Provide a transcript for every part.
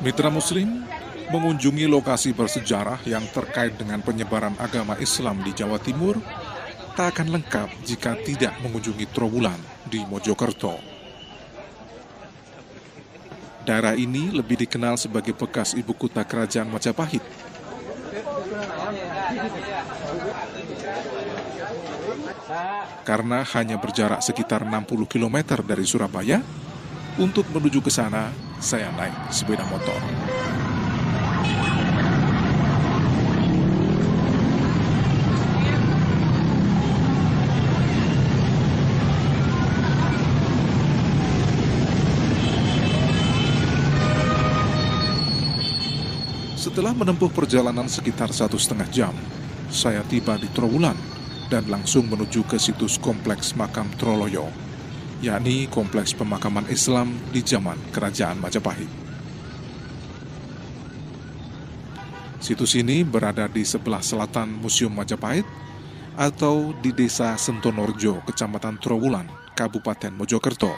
Mitra Muslim mengunjungi lokasi bersejarah yang terkait dengan penyebaran agama Islam di Jawa Timur tak akan lengkap jika tidak mengunjungi Trowulan di Mojokerto. Daerah ini lebih dikenal sebagai bekas ibu kota kerajaan Majapahit. Karena hanya berjarak sekitar 60 km dari Surabaya, untuk menuju ke sana, saya naik sepeda motor. Setelah menempuh perjalanan sekitar satu setengah jam, saya tiba di Trowulan dan langsung menuju ke situs kompleks makam Troloyo, yakni kompleks pemakaman Islam di zaman Kerajaan Majapahit. Situs ini berada di sebelah selatan Museum Majapahit atau di Desa Sentonorjo, Kecamatan Trowulan, Kabupaten Mojokerto.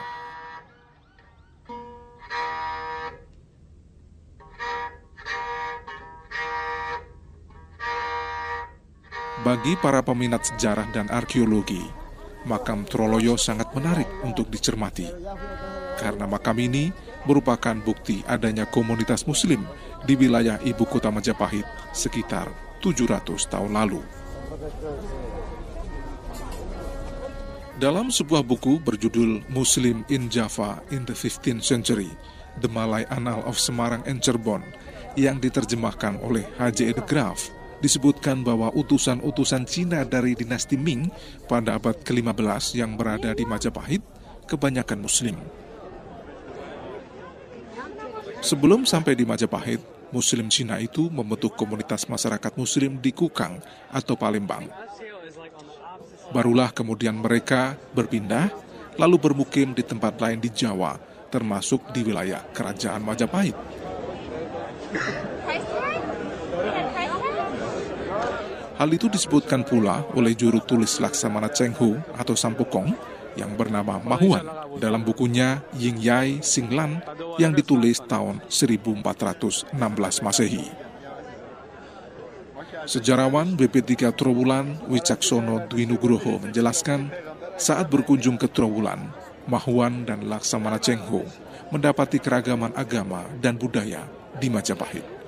Bagi para peminat sejarah dan arkeologi, makam Troloyo sangat menarik untuk dicermati. Karena makam ini merupakan bukti adanya komunitas muslim di wilayah ibu kota Majapahit sekitar 700 tahun lalu. Dalam sebuah buku berjudul Muslim in Java in the 15th Century, The Malay Annal of Semarang and Cirebon, yang diterjemahkan oleh H.J. de Graaf, disebutkan bahwa utusan-utusan Cina dari dinasti Ming pada abad ke-15 yang berada di Majapahit kebanyakan Muslim. Sebelum sampai di Majapahit, Muslim Cina itu membentuk komunitas masyarakat Muslim di Kukang atau Palembang. Barulah kemudian mereka berpindah, lalu bermukim di tempat lain di Jawa, termasuk di wilayah Kerajaan Majapahit. Hal itu disebutkan pula oleh juru tulis Laksamana Chenghu atau Sampukong yang bernama Mahuan dalam bukunya Ying Yai Singlan yang ditulis tahun 1416 Masehi. Sejarawan BP3 Trowulan Wicaksono Dwi Nugroho menjelaskan saat berkunjung ke Trowulan, Mahuan dan Laksamana Chengho mendapati keragaman agama dan budaya di Majapahit.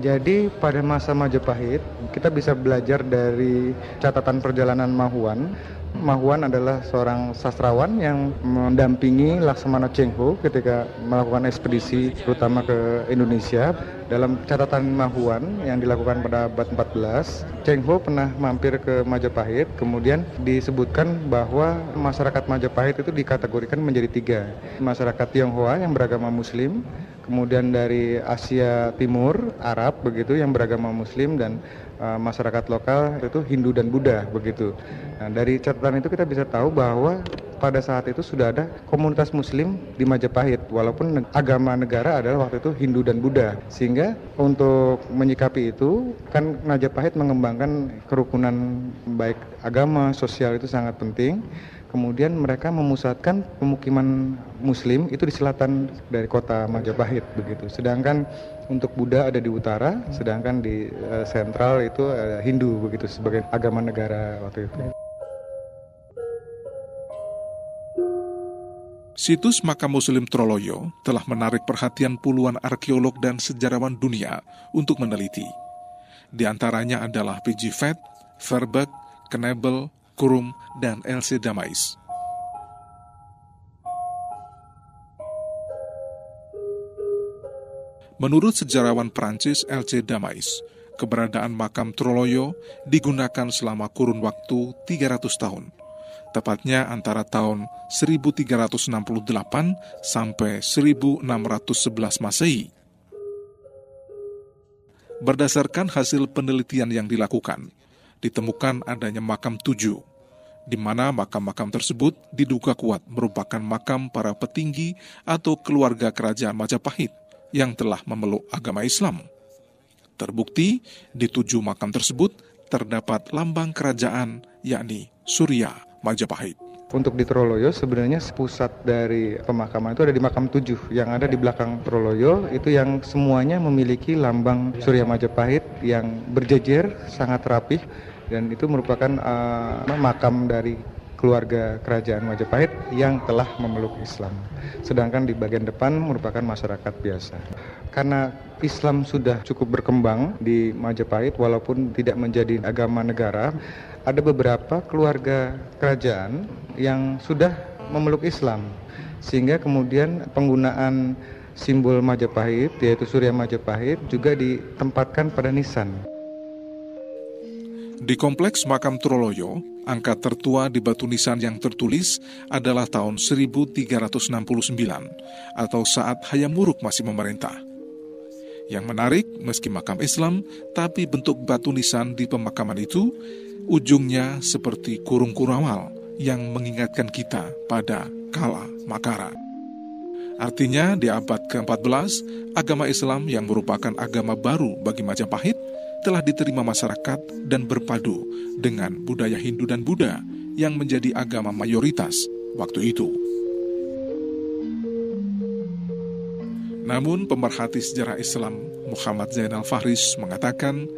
Jadi pada masa Majapahit kita bisa belajar dari catatan perjalanan Mahuan. Mahuan adalah seorang sastrawan yang mendampingi Laksamana Chengho ketika melakukan ekspedisi terutama ke Indonesia. Dalam catatan Mahuan yang dilakukan pada abad 14, Chengho pernah mampir ke Majapahit, kemudian disebutkan bahwa masyarakat Majapahit itu dikategorikan menjadi tiga. Masyarakat Tionghoa yang beragama Muslim, kemudian dari Asia Timur, Arab begitu yang beragama Muslim dan uh, masyarakat lokal itu Hindu dan Buddha begitu. Nah, dari catatan itu kita bisa tahu bahwa pada saat itu sudah ada komunitas muslim di Majapahit walaupun agama negara adalah waktu itu Hindu dan Buddha sehingga untuk menyikapi itu kan Majapahit mengembangkan kerukunan baik agama sosial itu sangat penting kemudian mereka memusatkan pemukiman muslim itu di selatan dari kota Majapahit begitu sedangkan untuk Buddha ada di utara sedangkan di uh, sentral itu uh, Hindu begitu sebagai agama negara waktu itu Situs makam Muslim Troloyo telah menarik perhatian puluhan arkeolog dan sejarawan dunia untuk meneliti. Di antaranya adalah P.G. Fett, Verbeek, Knebel, Kurum, dan L.C. Damais. Menurut sejarawan Prancis L.C. Damais, keberadaan makam Troloyo digunakan selama kurun waktu 300 tahun – tepatnya antara tahun 1368 sampai 1611 Masehi. Berdasarkan hasil penelitian yang dilakukan, ditemukan adanya makam tujuh, di mana makam-makam tersebut diduga kuat merupakan makam para petinggi atau keluarga kerajaan Majapahit yang telah memeluk agama Islam. Terbukti, di tujuh makam tersebut terdapat lambang kerajaan yakni Surya Majapahit. Untuk di Troloyo sebenarnya pusat dari pemakaman itu ada di makam tujuh yang ada di belakang Troloyo itu yang semuanya memiliki lambang Surya Majapahit yang berjejer sangat rapih dan itu merupakan uh, makam dari keluarga kerajaan Majapahit yang telah memeluk Islam. Sedangkan di bagian depan merupakan masyarakat biasa. Karena Islam sudah cukup berkembang di Majapahit walaupun tidak menjadi agama negara, ada beberapa keluarga kerajaan yang sudah memeluk Islam sehingga kemudian penggunaan simbol Majapahit yaitu Surya Majapahit juga ditempatkan pada nisan. Di kompleks makam Troloyo, angka tertua di batu nisan yang tertulis adalah tahun 1369 atau saat Hayam Wuruk masih memerintah. Yang menarik, meski makam Islam, tapi bentuk batu nisan di pemakaman itu ujungnya seperti kurung kurawal yang mengingatkan kita pada kala Makara. Artinya di abad ke-14, agama Islam yang merupakan agama baru bagi Majapahit telah diterima masyarakat dan berpadu dengan budaya Hindu dan Buddha yang menjadi agama mayoritas waktu itu. Namun pemerhati sejarah Islam Muhammad Zainal Fahris mengatakan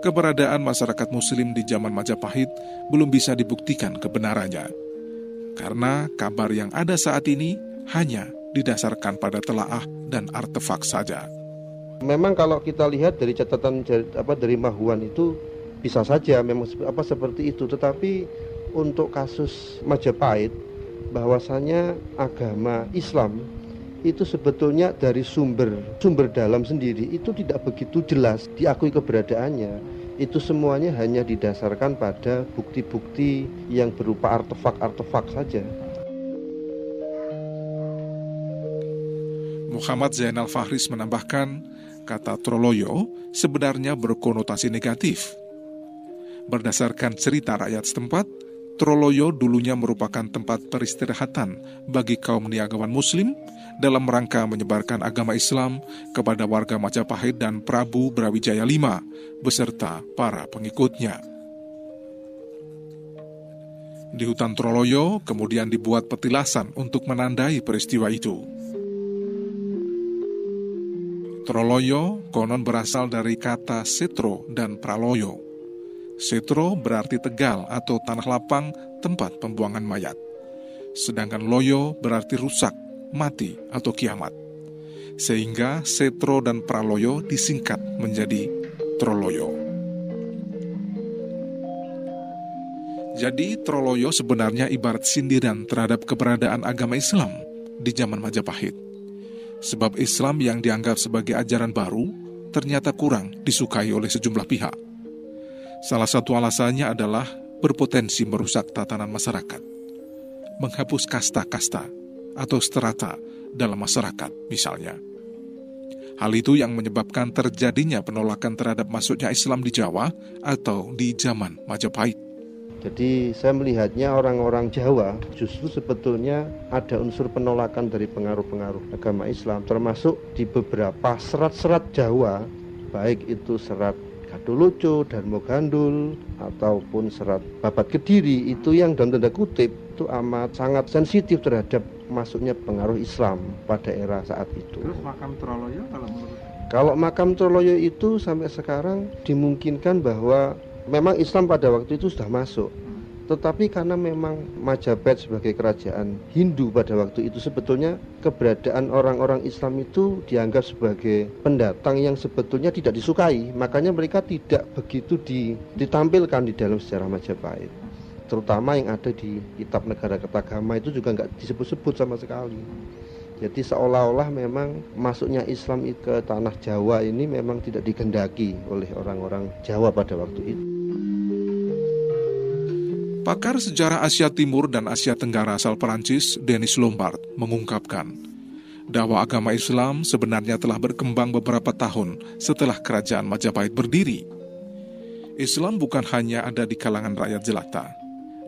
keberadaan masyarakat muslim di zaman Majapahit belum bisa dibuktikan kebenarannya. Karena kabar yang ada saat ini hanya didasarkan pada telaah dan artefak saja. Memang kalau kita lihat dari catatan apa dari Mahuan itu bisa saja memang apa seperti itu, tetapi untuk kasus Majapahit bahwasanya agama Islam itu sebetulnya dari sumber sumber dalam sendiri itu tidak begitu jelas diakui keberadaannya itu semuanya hanya didasarkan pada bukti-bukti yang berupa artefak-artefak saja. Muhammad Zainal Fahris menambahkan, kata Troloyo sebenarnya berkonotasi negatif. Berdasarkan cerita rakyat setempat, Troloyo dulunya merupakan tempat peristirahatan bagi kaum niagawan muslim dalam rangka menyebarkan agama Islam kepada warga Majapahit dan Prabu Brawijaya V beserta para pengikutnya. Di hutan Troloyo kemudian dibuat petilasan untuk menandai peristiwa itu. Troloyo konon berasal dari kata setro dan praloyo. Setro berarti tegal atau tanah lapang tempat pembuangan mayat. Sedangkan loyo berarti rusak, mati atau kiamat. Sehingga setro dan praloyo disingkat menjadi Troloyo. Jadi Troloyo sebenarnya ibarat sindiran terhadap keberadaan agama Islam di zaman Majapahit sebab Islam yang dianggap sebagai ajaran baru ternyata kurang disukai oleh sejumlah pihak. Salah satu alasannya adalah berpotensi merusak tatanan masyarakat, menghapus kasta-kasta atau strata dalam masyarakat misalnya. Hal itu yang menyebabkan terjadinya penolakan terhadap masuknya Islam di Jawa atau di zaman Majapahit. Jadi saya melihatnya orang-orang Jawa justru sebetulnya ada unsur penolakan dari pengaruh-pengaruh agama Islam termasuk di beberapa serat-serat Jawa baik itu serat Gadulucu, Darmo Gandul ataupun serat Babat Kediri itu yang dalam tanda kutip itu amat sangat sensitif terhadap masuknya pengaruh Islam pada era saat itu. Terus makam Troloyo kalau menurut Kalau makam Troloyo itu sampai sekarang dimungkinkan bahwa memang Islam pada waktu itu sudah masuk. Tetapi karena memang Majapahit sebagai kerajaan Hindu pada waktu itu sebetulnya keberadaan orang-orang Islam itu dianggap sebagai pendatang yang sebetulnya tidak disukai. Makanya mereka tidak begitu ditampilkan di dalam sejarah Majapahit. Terutama yang ada di kitab negara ketagama itu juga nggak disebut-sebut sama sekali. Jadi seolah-olah memang masuknya Islam ke tanah Jawa ini memang tidak dikendaki oleh orang-orang Jawa pada waktu itu. Pakar sejarah Asia Timur dan Asia Tenggara asal Perancis, Denis Lombard, mengungkapkan bahwa agama Islam sebenarnya telah berkembang beberapa tahun setelah kerajaan Majapahit berdiri. Islam bukan hanya ada di kalangan rakyat jelata,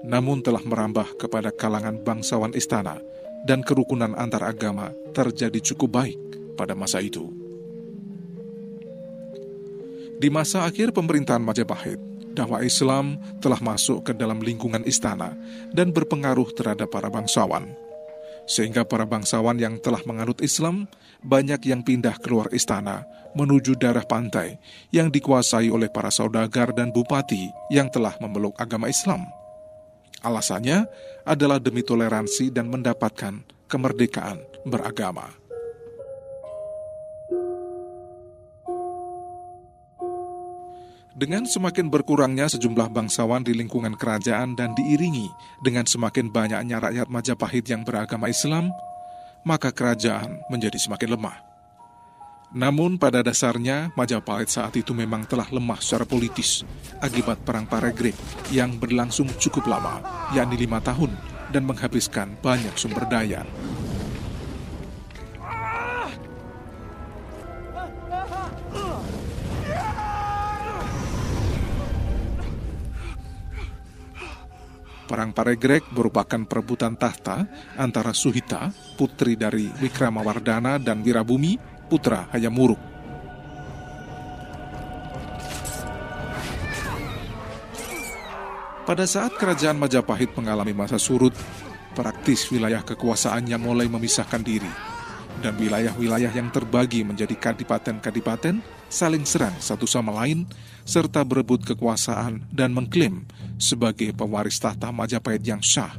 namun telah merambah kepada kalangan bangsawan istana dan kerukunan antar agama terjadi cukup baik pada masa itu. Di masa akhir pemerintahan Majapahit, dakwah Islam telah masuk ke dalam lingkungan istana dan berpengaruh terhadap para bangsawan. Sehingga para bangsawan yang telah menganut Islam banyak yang pindah keluar istana menuju daerah pantai yang dikuasai oleh para saudagar dan bupati yang telah memeluk agama Islam. Alasannya adalah demi toleransi dan mendapatkan kemerdekaan beragama. Dengan semakin berkurangnya sejumlah bangsawan di lingkungan kerajaan dan diiringi dengan semakin banyaknya rakyat Majapahit yang beragama Islam, maka kerajaan menjadi semakin lemah. Namun pada dasarnya Majapahit saat itu memang telah lemah secara politis akibat Perang Paregrek yang berlangsung cukup lama, yakni lima tahun, dan menghabiskan banyak sumber daya. Perang Paregrek merupakan perebutan tahta antara Suhita, putri dari Wikramawardana dan Wirabumi, putra Hayamuruk. Pada saat kerajaan Majapahit mengalami masa surut, praktis wilayah kekuasaannya mulai memisahkan diri, dan wilayah-wilayah yang terbagi menjadi kadipaten-kadipaten saling serang satu sama lain serta berebut kekuasaan dan mengklaim sebagai pewaris tahta Majapahit yang sah.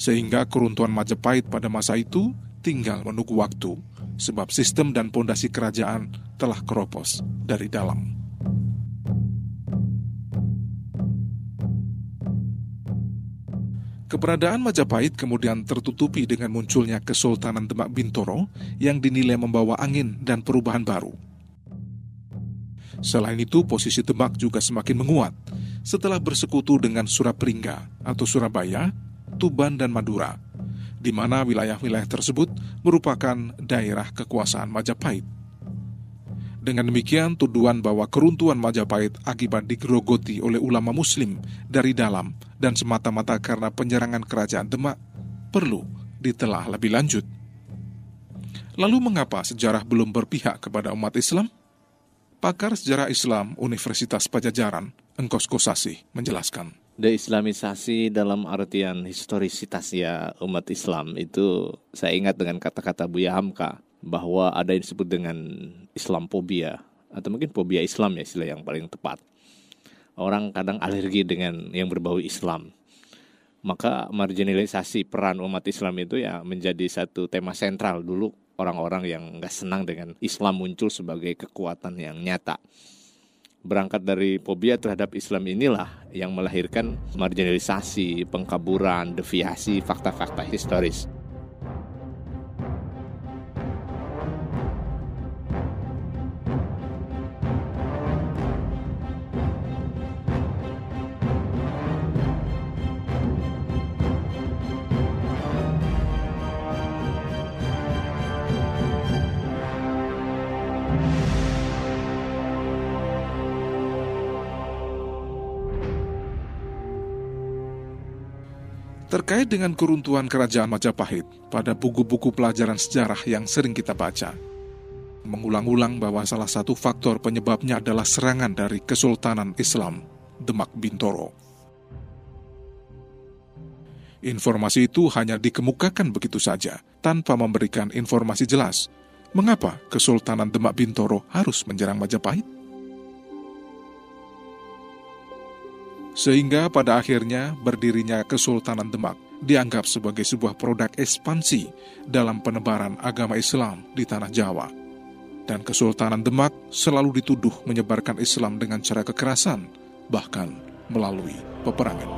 Sehingga keruntuhan Majapahit pada masa itu tinggal menunggu waktu, sebab sistem dan pondasi kerajaan telah keropos dari dalam. Keberadaan Majapahit kemudian tertutupi dengan munculnya Kesultanan Demak Bintoro yang dinilai membawa angin dan perubahan baru. Selain itu, posisi Demak juga semakin menguat setelah bersekutu dengan Surapringga atau Surabaya, Tuban, dan Madura, di mana wilayah-wilayah tersebut merupakan daerah kekuasaan Majapahit. Dengan demikian, tuduhan bahwa keruntuhan Majapahit akibat digerogoti oleh ulama muslim dari dalam dan semata-mata karena penyerangan kerajaan Demak perlu ditelah lebih lanjut. Lalu mengapa sejarah belum berpihak kepada umat Islam? Pakar Sejarah Islam Universitas Pajajaran, Engkos Kosasi, menjelaskan. Deislamisasi dalam artian historisitas ya umat Islam itu saya ingat dengan kata-kata Buya Hamka bahwa ada yang disebut dengan Islamophobia atau mungkin fobia Islam ya istilah yang paling tepat. Orang kadang alergi dengan yang berbau Islam. Maka marginalisasi peran umat Islam itu ya menjadi satu tema sentral dulu orang-orang yang nggak senang dengan Islam muncul sebagai kekuatan yang nyata. Berangkat dari fobia terhadap Islam inilah yang melahirkan marginalisasi, pengkaburan, deviasi fakta-fakta historis. Terkait dengan keruntuhan kerajaan Majapahit pada buku-buku pelajaran sejarah yang sering kita baca, mengulang-ulang bahwa salah satu faktor penyebabnya adalah serangan dari Kesultanan Islam Demak Bintoro. Informasi itu hanya dikemukakan begitu saja, tanpa memberikan informasi jelas mengapa Kesultanan Demak Bintoro harus menyerang Majapahit. Sehingga pada akhirnya berdirinya Kesultanan Demak dianggap sebagai sebuah produk ekspansi dalam penebaran agama Islam di tanah Jawa. Dan Kesultanan Demak selalu dituduh menyebarkan Islam dengan cara kekerasan, bahkan melalui peperangan.